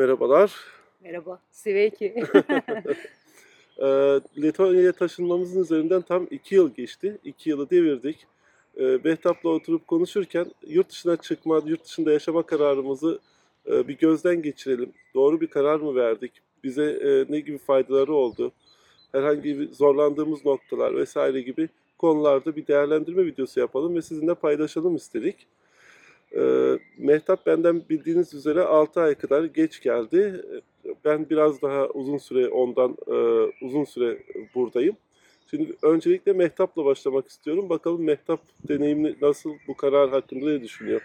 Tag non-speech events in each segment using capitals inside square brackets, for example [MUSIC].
Merhabalar. Merhaba. Sveiki. [LAUGHS] Ee, Letonya'ya taşınmamızın üzerinden tam iki yıl geçti. İki yılı devirdik. Ee, Mehtap'la oturup konuşurken yurt dışına çıkma, yurt dışında yaşama kararımızı e, bir gözden geçirelim. Doğru bir karar mı verdik? Bize e, ne gibi faydaları oldu? Herhangi bir zorlandığımız noktalar vesaire gibi konularda bir değerlendirme videosu yapalım ve sizinle paylaşalım istedik. Ee, Mehtap benden bildiğiniz üzere 6 ay kadar geç geldi. Ben biraz daha uzun süre ondan e, uzun süre buradayım. Şimdi öncelikle Mehtap'la başlamak istiyorum. Bakalım Mehtap deneyimli nasıl bu karar hakkında ne düşünüyor?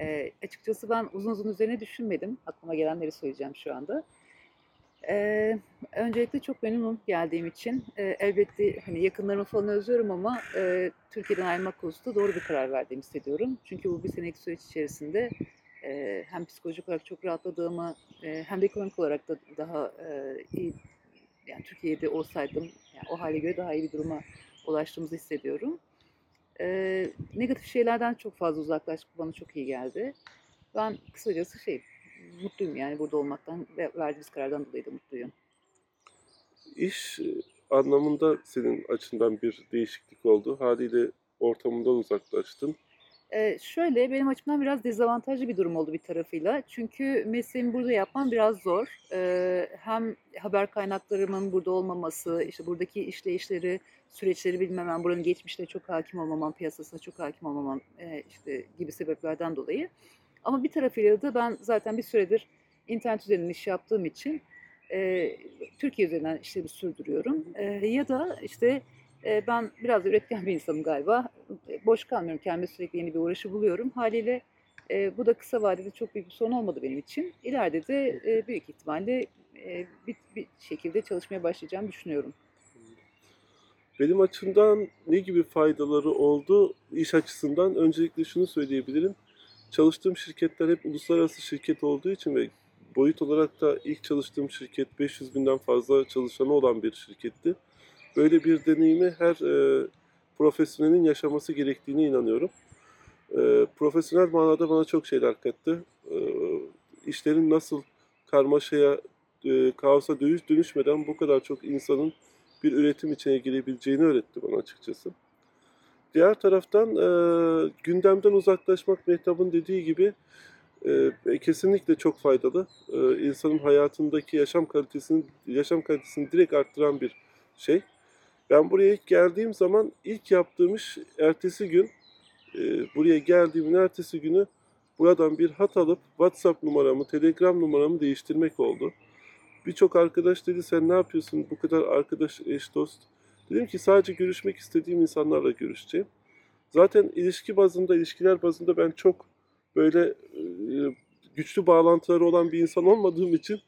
Eee, [LAUGHS] açıkçası ben uzun uzun üzerine düşünmedim. Aklıma gelenleri söyleyeceğim şu anda. Eee, öncelikle çok memnunum geldiğim için. Eee, elbette hani yakınlarımı falan özlüyorum ama eee, Türkiye'den ayrılmak konusunda doğru bir karar verdiğimi hissediyorum. Çünkü bu bir senelik süreç içerisinde eee, hem psikolojik olarak çok rahatladığımı eee, hem de ekonomik olarak da daha eee, iyi yani Türkiye'de olsaydım yani o hale göre daha iyi bir duruma ulaştığımızı hissediyorum. Eee, negatif şeylerden çok fazla uzaklaşmak bana çok iyi geldi. Ben kısacası şey mutluyum yani burada olmaktan ve verdiğimiz karardan dolayı da mutluyum. İş e, anlamında senin açından bir değişiklik oldu. Haliyle ortamından uzaklaştın. Eee, şöyle benim açımdan biraz dezavantajlı bir durum oldu bir tarafıyla. Çünkü mesleğimi burada yapmam biraz zor. Eee, hem haber kaynaklarımın burada olmaması, işte buradaki işleyişleri, süreçleri bilmemem, buranın geçmişte çok hakim olmamam, piyasasına çok hakim olmamam eee, işte gibi sebeplerden dolayı. Ama bir tarafıyla da ben zaten bir süredir internet üzerinden iş yaptığım için eee, Türkiye üzerinden işleri sürdürüyorum. Eee, ya da işte eee, ben biraz üretken bir insanım galiba. E, boş kalmıyorum. Kendime sürekli yeni bir uğraşı buluyorum. Haliyle e, bu da kısa vadede çok büyük bir sorun olmadı benim için. İleride de e, büyük ihtimalle e, bir, bir şekilde çalışmaya başlayacağımı düşünüyorum. Benim açımdan ne gibi faydaları oldu iş açısından? Öncelikle şunu söyleyebilirim. Çalıştığım şirketler hep uluslararası şirket olduğu için ve boyut olarak da ilk çalıştığım şirket 500 binden fazla çalışanı olan bir şirketti. Böyle bir deneyimi her e, profesyonelin yaşaması gerektiğine inanıyorum. E, profesyonel manada bana çok şeyler kattı. E, işlerin nasıl karmaşaya, e, kaosa dönüş, dönüşmeden bu kadar çok insanın bir üretim içine girebileceğini öğretti bana açıkçası. Diğer taraftan e, gündemden uzaklaşmak Mehtap'ın dediği gibi e, kesinlikle çok faydalı. E, insanın hayatındaki yaşam kalitesini yaşam kalitesini direkt arttıran bir şey. Ben buraya ilk geldiğim zaman ilk yaptığım iş ertesi gün e, buraya geldiğimin ertesi günü buradan bir hat alıp WhatsApp numaramı, Telegram numaramı değiştirmek oldu. Birçok arkadaş dedi sen ne yapıyorsun bu kadar arkadaş, eş, dost. Dedim ki sadece görüşmek istediğim insanlarla görüşeceğim. Zaten ilişki bazında, ilişkiler bazında ben çok böyle e, güçlü bağlantıları olan bir insan olmadığım için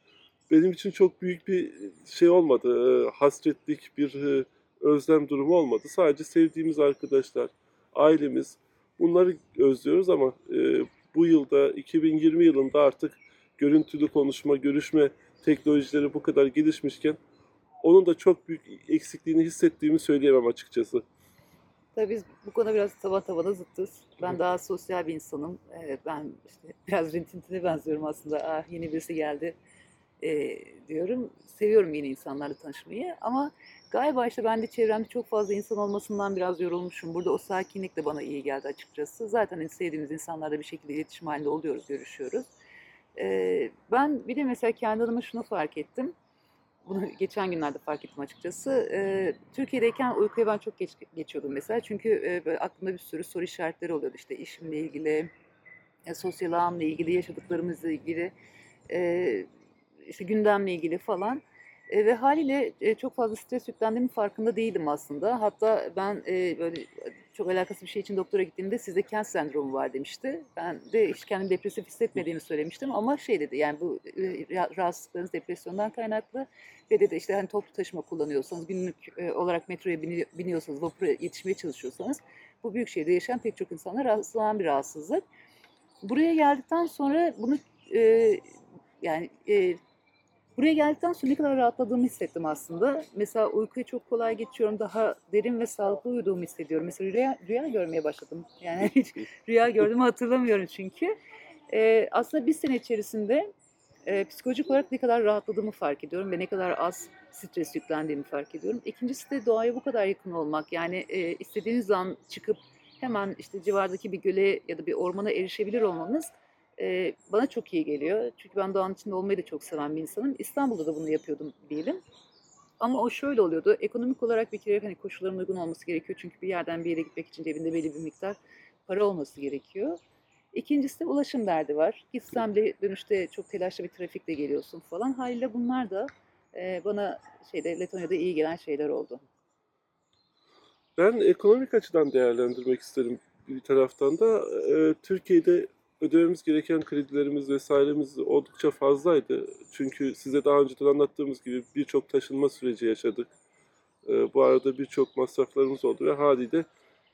benim için çok büyük bir şey olmadı. E, hasretlik, bir e, özlem durumu olmadı. Sadece sevdiğimiz arkadaşlar, ailemiz bunları özlüyoruz ama bu yılda 2020 yılında artık görüntülü konuşma, görüşme teknolojileri bu kadar gelişmişken onun da çok büyük eksikliğini hissettiğimi söyleyemem açıkçası. Tabii biz bu konuda biraz taban tabana zıttız. Ben daha sosyal bir insanım. Ee, ben işte [LAUGHS] biraz rintintine benziyorum aslında. Ah yeni birisi geldi e, diyorum. Seviyorum yeni insanlarla tanışmayı ama galiba işte ben de çevremde çok fazla insan olmasından biraz yorulmuşum. Burada o sakinlik de bana iyi geldi açıkçası. Zaten hani sevdiğimiz insanlarla bir şekilde iletişim halinde oluyoruz, görüşüyoruz. Ee, ben bir de mesela kendi adıma şunu fark ettim. Bunu [LAUGHS] geçen günlerde fark ettim açıkçası. Ee, Türkiye'deyken uykuya ben çok geç geçiyordum mesela. Çünkü e, böyle aklımda bir sürü soru işaretleri oluyordu. İşte işimle ilgili, e, sosyal ağımla ilgili, yaşadıklarımızla ilgili, e, işte gündemle ilgili falan. E, ve haliyle e, çok fazla stres yüklendiğimin farkında değildim aslında. Hatta ben e, böyle çok alakasız bir şey için doktora gittiğimde sizde kent sendromu var demişti. Ben de hiç kendimi depresif hissetmediğimi söylemiştim ama şey dedi yani bu e, ra- rahatsızlıklarınız depresyondan kaynaklı ve dedi işte hani toplu taşıma kullanıyorsanız günlük e, olarak metroya bini- biniyorsanız vapura yetişmeye çalışıyorsanız bu büyük şehirde yaşayan pek çok insana rastlanan bir rahatsızlık. Buraya geldikten sonra bunu e, yani e, Buraya geldikten sonra ne kadar rahatladığımı hissettim aslında. Mesela uykuya çok kolay geçiyorum. Daha derin ve sağlıklı uyuduğumu hissediyorum. Mesela rüya, rüya görmeye başladım. Yani hiç [LAUGHS] rüya gördüğümü hatırlamıyorum çünkü. Ee, aslında bir sene içerisinde e, psikolojik olarak ne kadar rahatladığımı fark ediyorum ve ne kadar az stres yüklendiğimi fark ediyorum. İkincisi de doğaya bu kadar yakın olmak. Yani e, istediğiniz an çıkıp hemen işte civardaki bir göle ya da bir ormana erişebilir olmanız bana çok iyi geliyor. Çünkü ben doğanın içinde olmayı da çok seven bir insanım. İstanbul'da da bunu yapıyordum diyelim. Ama o şöyle oluyordu. Ekonomik olarak bir kere hani koşulların uygun olması gerekiyor. Çünkü bir yerden bir yere gitmek için cebinde belli bir miktar para olması gerekiyor. İkincisi de ulaşım derdi var. Gitsem de dönüşte çok telaşlı bir trafikle geliyorsun falan. Haliyle bunlar da bana şeyde Letonya'da iyi gelen şeyler oldu. Ben ekonomik açıdan değerlendirmek isterim bir taraftan da. Türkiye'de ödememiz gereken kredilerimiz vesairemiz oldukça fazlaydı. Çünkü size daha önceden anlattığımız gibi birçok taşınma süreci yaşadık. Ee, bu arada birçok masraflarımız oldu ve haliyle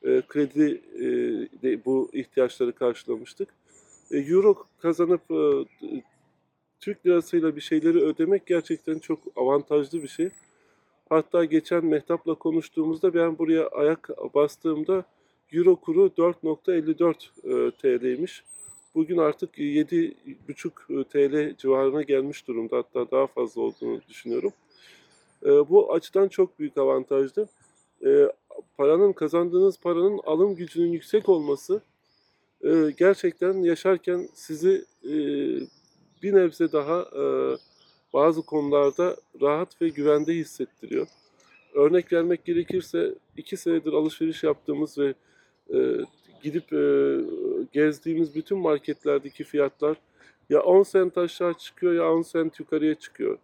e, kredi e, de bu ihtiyaçları karşılamıştık. E, Euro kazanıp e, Türk lirasıyla bir şeyleri ödemek gerçekten çok avantajlı bir şey. Hatta geçen Mehtap'la konuştuğumuzda ben buraya ayak bastığımda Euro kuru 4.54 e, TL'ymiş. Bugün artık 7.5 TL civarına gelmiş durumda. Hatta daha fazla olduğunu düşünüyorum. E, Bu açıdan çok büyük avantajlı. E, Paranın, kazandığınız paranın alım gücünün yüksek olması e, gerçekten yaşarken sizi e, bir nebze daha e, bazı konularda rahat ve güvende hissettiriyor. Örnek vermek gerekirse iki senedir alışveriş yaptığımız ve e, gidip e, gezdiğimiz bütün marketlerdeki fiyatlar ya 10 sent aşağı çıkıyor ya 10 sent yukarıya çıkıyor.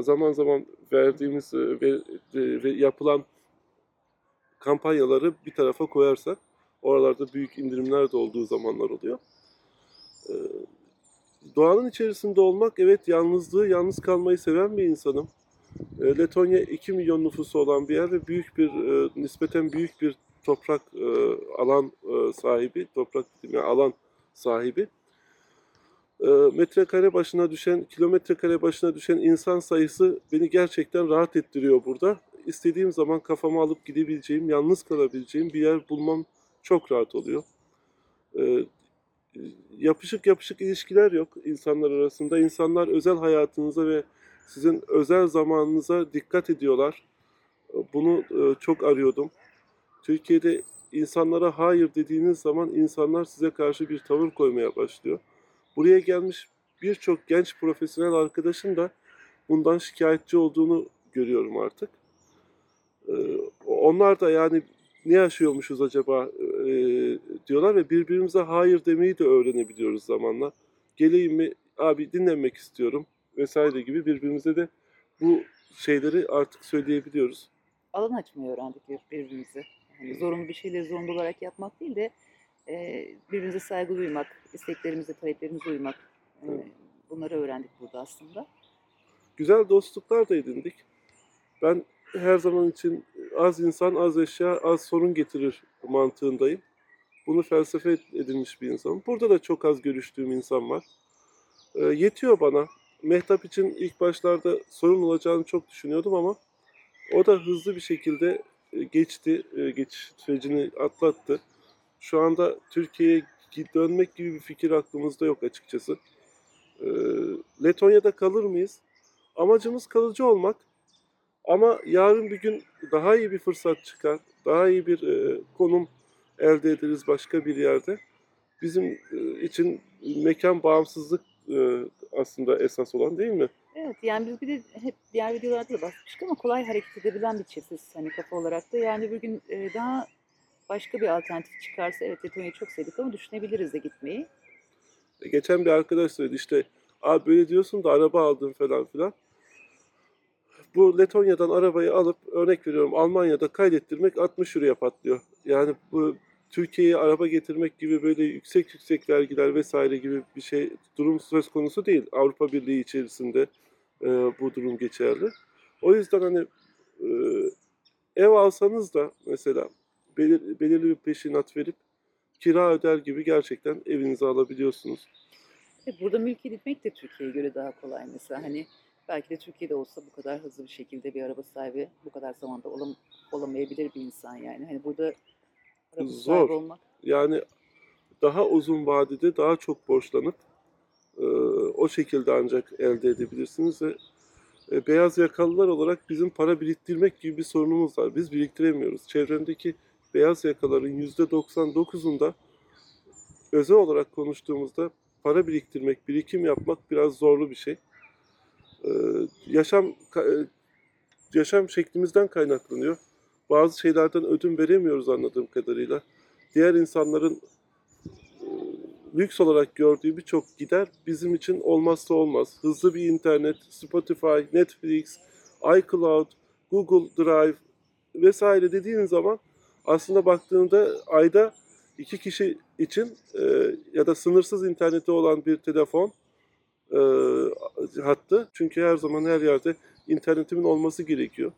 Zaman zaman verdiğimiz e, ve, e, ve yapılan kampanyaları bir tarafa koyarsak oralarda büyük indirimler de olduğu zamanlar oluyor. E, Doğanın içerisinde olmak evet yalnızlığı, yalnız kalmayı seven bir insanım. E, Letonya 2 milyon nüfusu olan bir yer ve büyük bir, e, nispeten büyük bir toprak e, alan e, sahibi, toprak yani alan sahibi. E, metrekare başına düşen, kilometre kare başına düşen insan sayısı beni gerçekten rahat ettiriyor burada. İstediğim zaman kafama alıp gidebileceğim, yalnız kalabileceğim bir yer bulmam çok rahat oluyor. E, yapışık yapışık ilişkiler yok insanlar arasında. İnsanlar özel hayatınıza ve sizin özel zamanınıza dikkat ediyorlar. Bunu e, çok arıyordum. Türkiye'de insanlara hayır dediğiniz zaman insanlar size karşı bir tavır koymaya başlıyor. Buraya gelmiş birçok genç profesyonel arkadaşın da bundan şikayetçi olduğunu görüyorum artık. E, Onlar da yani ne yaşıyormuşuz acaba e, diyorlar ve birbirimize hayır demeyi de öğrenebiliyoruz zamanla. Geleyim mi abi dinlemek istiyorum vesaire gibi birbirimize de bu şeyleri artık söyleyebiliyoruz. Alan açmayı öğrendik bir- birbirimize. Yani zorunlu bir şeyleri zorunlu olarak yapmak değil de e, birbirimize saygı duymak, isteklerimize, taleplerimize uymak. E, Evet. bunları öğrendik burada aslında. Güzel dostluklar da edindik. Ben her zaman için az insan, az eşya, az sorun getirir mantığındayım. Bunu felsefe edinmiş bir insanım. Burada da çok az görüştüğüm insan var. E, yetiyor bana. Mehtap için ilk başlarda sorun olacağını çok düşünüyordum ama o da hızlı bir şekilde geçti, e, geçiş sürecini atlattı. Şu anda Türkiye'ye dönmek gibi bir fikir aklımızda yok açıkçası. E, Letonya'da kalır mıyız? Amacımız kalıcı olmak. Ama yarın bir gün daha iyi bir fırsat çıkar, daha iyi bir e, konum elde ederiz başka bir yerde. Bizim e, için mekan bağımsızlık e, aslında esas olan değil mi? Evet yani biz bir de hep diğer videolarda da bahsetmiştik ama kolay hareket edebilen bir çiftiz hani kafa olarak da. Yani bir gün e, daha başka bir alternatif çıkarsa evet Letonya'yı çok sevdik ama düşünebiliriz de gitmeyi. E, Geçen bir arkadaş söyledi işte abi böyle diyorsun da araba aldın falan filan. Bu Letonya'dan arabayı alıp örnek veriyorum Almanya'da kaydettirmek 60 euroya patlıyor. Yani bu Türkiye'ye araba getirmek gibi böyle yüksek yüksek vergiler vesaire gibi bir şey durum söz konusu değil. Avrupa Birliği içerisinde e, bu durum geçerli. O yüzden hani e, ev alsanız da mesela belir, belirli bir peşinat verip kira öder gibi gerçekten evinizi alabiliyorsunuz. Evet, burada mülk edinmek de Türkiye'ye göre daha kolay mesela. Hani belki de Türkiye'de olsa bu kadar hızlı bir şekilde bir araba sahibi bu kadar zamanda olam, olamayabilir bir insan yani. Hani burada araba Zor. sahibi olmak Yani daha uzun vadede daha çok borçlanıp e, o şekilde ancak elde edebilirsiniz ve e, beyaz yakalılar olarak bizim para biriktirmek gibi bir sorunumuz var. Biz biriktiremiyoruz. Çevremdeki beyaz yakaların %99'unda özel olarak konuştuğumuzda para biriktirmek, birikim yapmak biraz zorlu bir şey. Ee, yaşam e, yaşam şeklimizden kaynaklanıyor. Bazı şeylerden ödün veremiyoruz anladığım kadarıyla. Diğer insanların lüks olarak gördüğü birçok gider bizim için olmazsa olmaz. Hızlı bir internet, Spotify, Netflix, iCloud, Google Drive vesaire dediğin zaman aslında baktığında ayda iki kişi için e, ya da sınırsız interneti olan bir telefon e, hattı. Çünkü her zaman her yerde internetimin olması gerekiyor.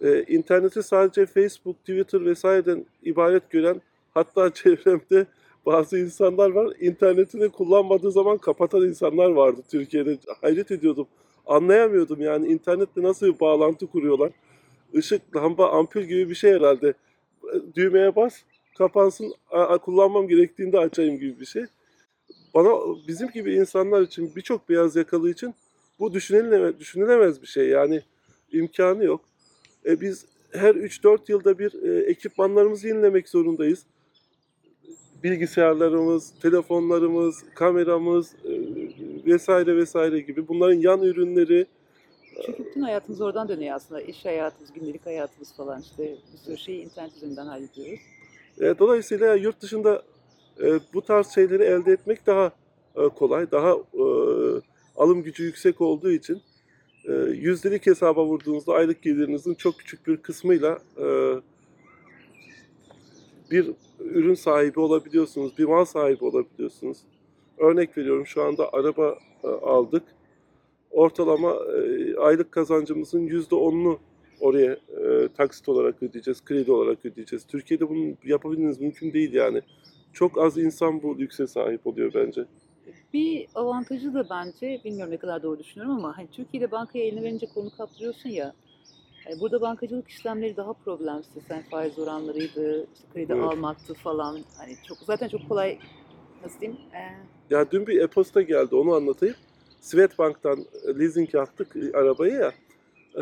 E, interneti sadece Facebook, Twitter vesaireden ibaret gören hatta [LAUGHS] çevremde bazı insanlar var. İnternetini kullanmadığı zaman kapatan insanlar vardı Türkiye'de. Hayret ediyordum. Anlayamıyordum yani internetle nasıl bir bağlantı kuruyorlar. Işık, lamba, ampul gibi bir şey herhalde. Düğmeye bas, kapansın, kullanmam gerektiğinde açayım gibi bir şey. Bana bizim gibi insanlar için, birçok beyaz yakalı için bu düşünülemez, düşünülemez bir şey. Yani imkanı yok. E biz her 3-4 yılda bir e, ekipmanlarımızı yenilemek zorundayız. Bilgisayarlarımız, telefonlarımız, kameramız e, vesaire vesaire gibi bunların yan ürünleri Çünkü bütün hayatımız oradan dönüyor aslında. İş hayatımız, gündelik hayatımız falan işte bir sürü şeyi internet üzerinden hallediyoruz. E, dolayısıyla yurt dışında e, bu tarz şeyleri elde etmek daha e, kolay, daha e, alım gücü yüksek olduğu için e, yüzdelik hesaba vurduğunuzda aylık gelirinizin çok küçük bir kısmıyla e, bir ürün sahibi olabiliyorsunuz, bir mal sahibi olabiliyorsunuz. Örnek veriyorum şu anda araba e, aldık. Ortalama e, aylık kazancımızın yüzde onunu oraya e, taksit olarak ödeyeceğiz, kredi olarak ödeyeceğiz. Türkiye'de bunu yapabilmeniz mümkün değil yani. Çok az insan bu lükse sahip oluyor bence. Bir avantajı da bence, bilmiyorum ne kadar doğru düşünüyorum ama hani Türkiye'de bankaya elini verince kolunu kaptırıyorsun ya. Hani burada bankacılık işlemleri daha problemsiz. Hani faiz oranlarıydı, işte kredi Evet. almaktı falan. Hani çok zaten çok kolay nasıl diyeyim? Ee, Ya dün bir e-posta geldi onu anlatayım. Swedbank'tan e, leasing yaptık e, arabayı ya.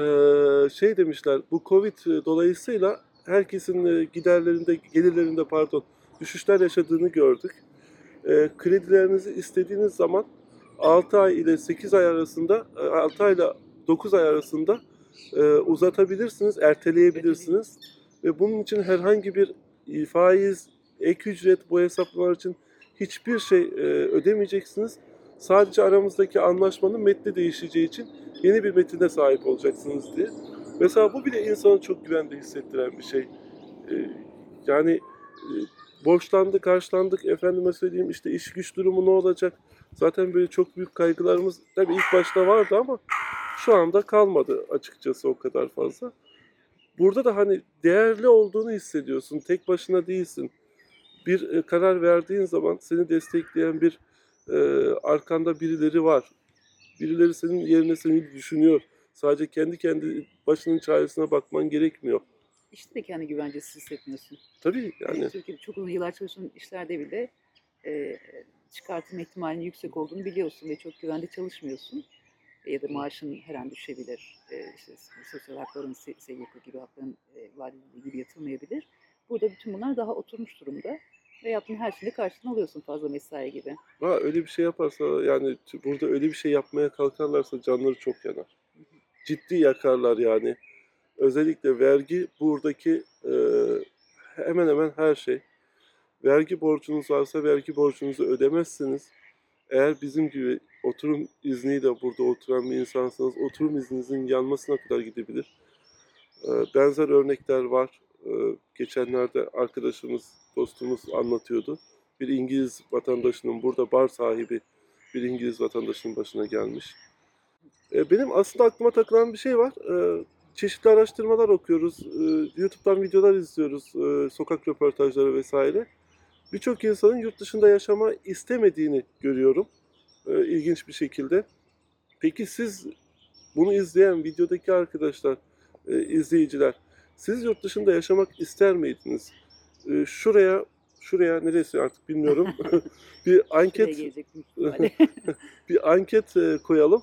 Ee, şey demişler bu Covid dolayısıyla herkesin e, giderlerinde, gelirlerinde pardon düşüşler yaşadığını gördük. Ee, kredilerinizi istediğiniz zaman 6 ay ile 8 ay arasında, e, 6 ay ile 9 ay arasında e, uzatabilirsiniz, erteleyebilirsiniz. Ve bunun için herhangi bir e, faiz, ek ücret bu hesaplamalar için hiçbir şey e, ödemeyeceksiniz. Sadece aramızdaki anlaşmanın metni değişeceği için yeni bir metine sahip olacaksınız diye. Mesela bu bile insanı çok güvende hissettiren bir şey. E, yani e, borçlandık, karşılandık, efendime söyleyeyim işte iş güç durumu ne olacak? Zaten böyle çok büyük kaygılarımız tabii ilk başta vardı ama şu anda kalmadı açıkçası o kadar fazla. Burada da hani değerli olduğunu hissediyorsun. Tek başına değilsin bir e, karar verdiğin zaman seni destekleyen bir e, arkanda birileri var. Birileri senin yerine seni düşünüyor. Sadece kendi kendi başının çaresine bakman gerekmiyor. işte de kendi güvencesiz hissetmiyorsun. Tabii Yani Türkiye'de çok uzun yıllar çalıştığın işlerde bile e, çıkartma ihtimalinin yüksek olduğunu biliyorsun ve çok güvende çalışmıyorsun. Ya da maaşın her an düşebilir. E, işte sosyal hakların, SGK gibi hakların e, vadeli gibi yatılmayabilir. Burada bütün bunlar daha oturmuş durumda. Ve yaptığın her şeyi karşılığını alıyorsun fazla mesai gibi. ha, öyle bir şey yaparsa yani burada öyle bir şey yapmaya kalkarlarsa canları çok yanar. Ciddi yakarlar yani. Özellikle vergi buradaki e, hemen hemen her şey. Vergi borcunuz varsa vergi borcunuzu ödemezsiniz. Eğer bizim gibi oturum izniyle burada oturan bir insansanız oturum izninizin yanmasına kadar gidebilir. Ee, Benzer örnekler var. Ee, Geçenlerde arkadaşımız, dostumuz anlatıyordu. Bir İngiliz vatandaşının burada bar sahibi bir İngiliz vatandaşının başına gelmiş. Ee, Benim aslında aklıma takılan bir şey var. Çeşitli araştırmalar okuyoruz. YouTube'dan videolar izliyoruz. Sokak röportajları vesaire. Birçok insanın yurt dışında yaşama istemediğini görüyorum. Ee, ilginç bir şekilde. Peki siz bunu izleyen videodaki arkadaşlar, e, izleyiciler, siz yurt dışında yaşamak ister miydiniz? Ee, şuraya, şuraya neresi artık bilmiyorum. [LAUGHS] bir anket [LAUGHS] [LAUGHS] bir anket e, koyalım.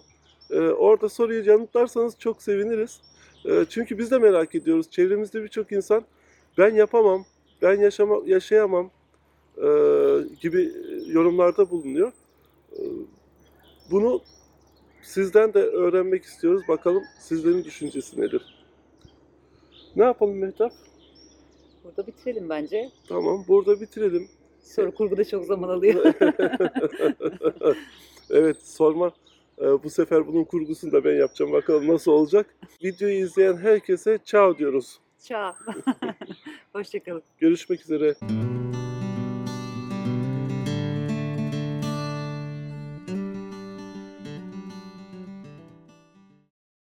E, orada soruyu yanıtlarsanız çok seviniriz. E, çünkü biz de merak ediyoruz. Çevremizde birçok insan ben yapamam, ben yaşama, yaşayamam e, gibi yorumlarda bulunuyor. E, bunu sizden de öğrenmek istiyoruz. Bakalım sizlerin düşüncesi nedir? Ne yapalım Mehtap? Burada bitirelim bence. Tamam, burada bitirelim. Soru kurguda çok zaman alıyor. [LAUGHS] evet, sorma. Ee, bu sefer bunun kurgusunu da ben yapacağım. Bakalım nasıl olacak. Videoyu izleyen herkese ciao diyoruz. Ciao. [LAUGHS] Hoşçakalın. Görüşmek üzere.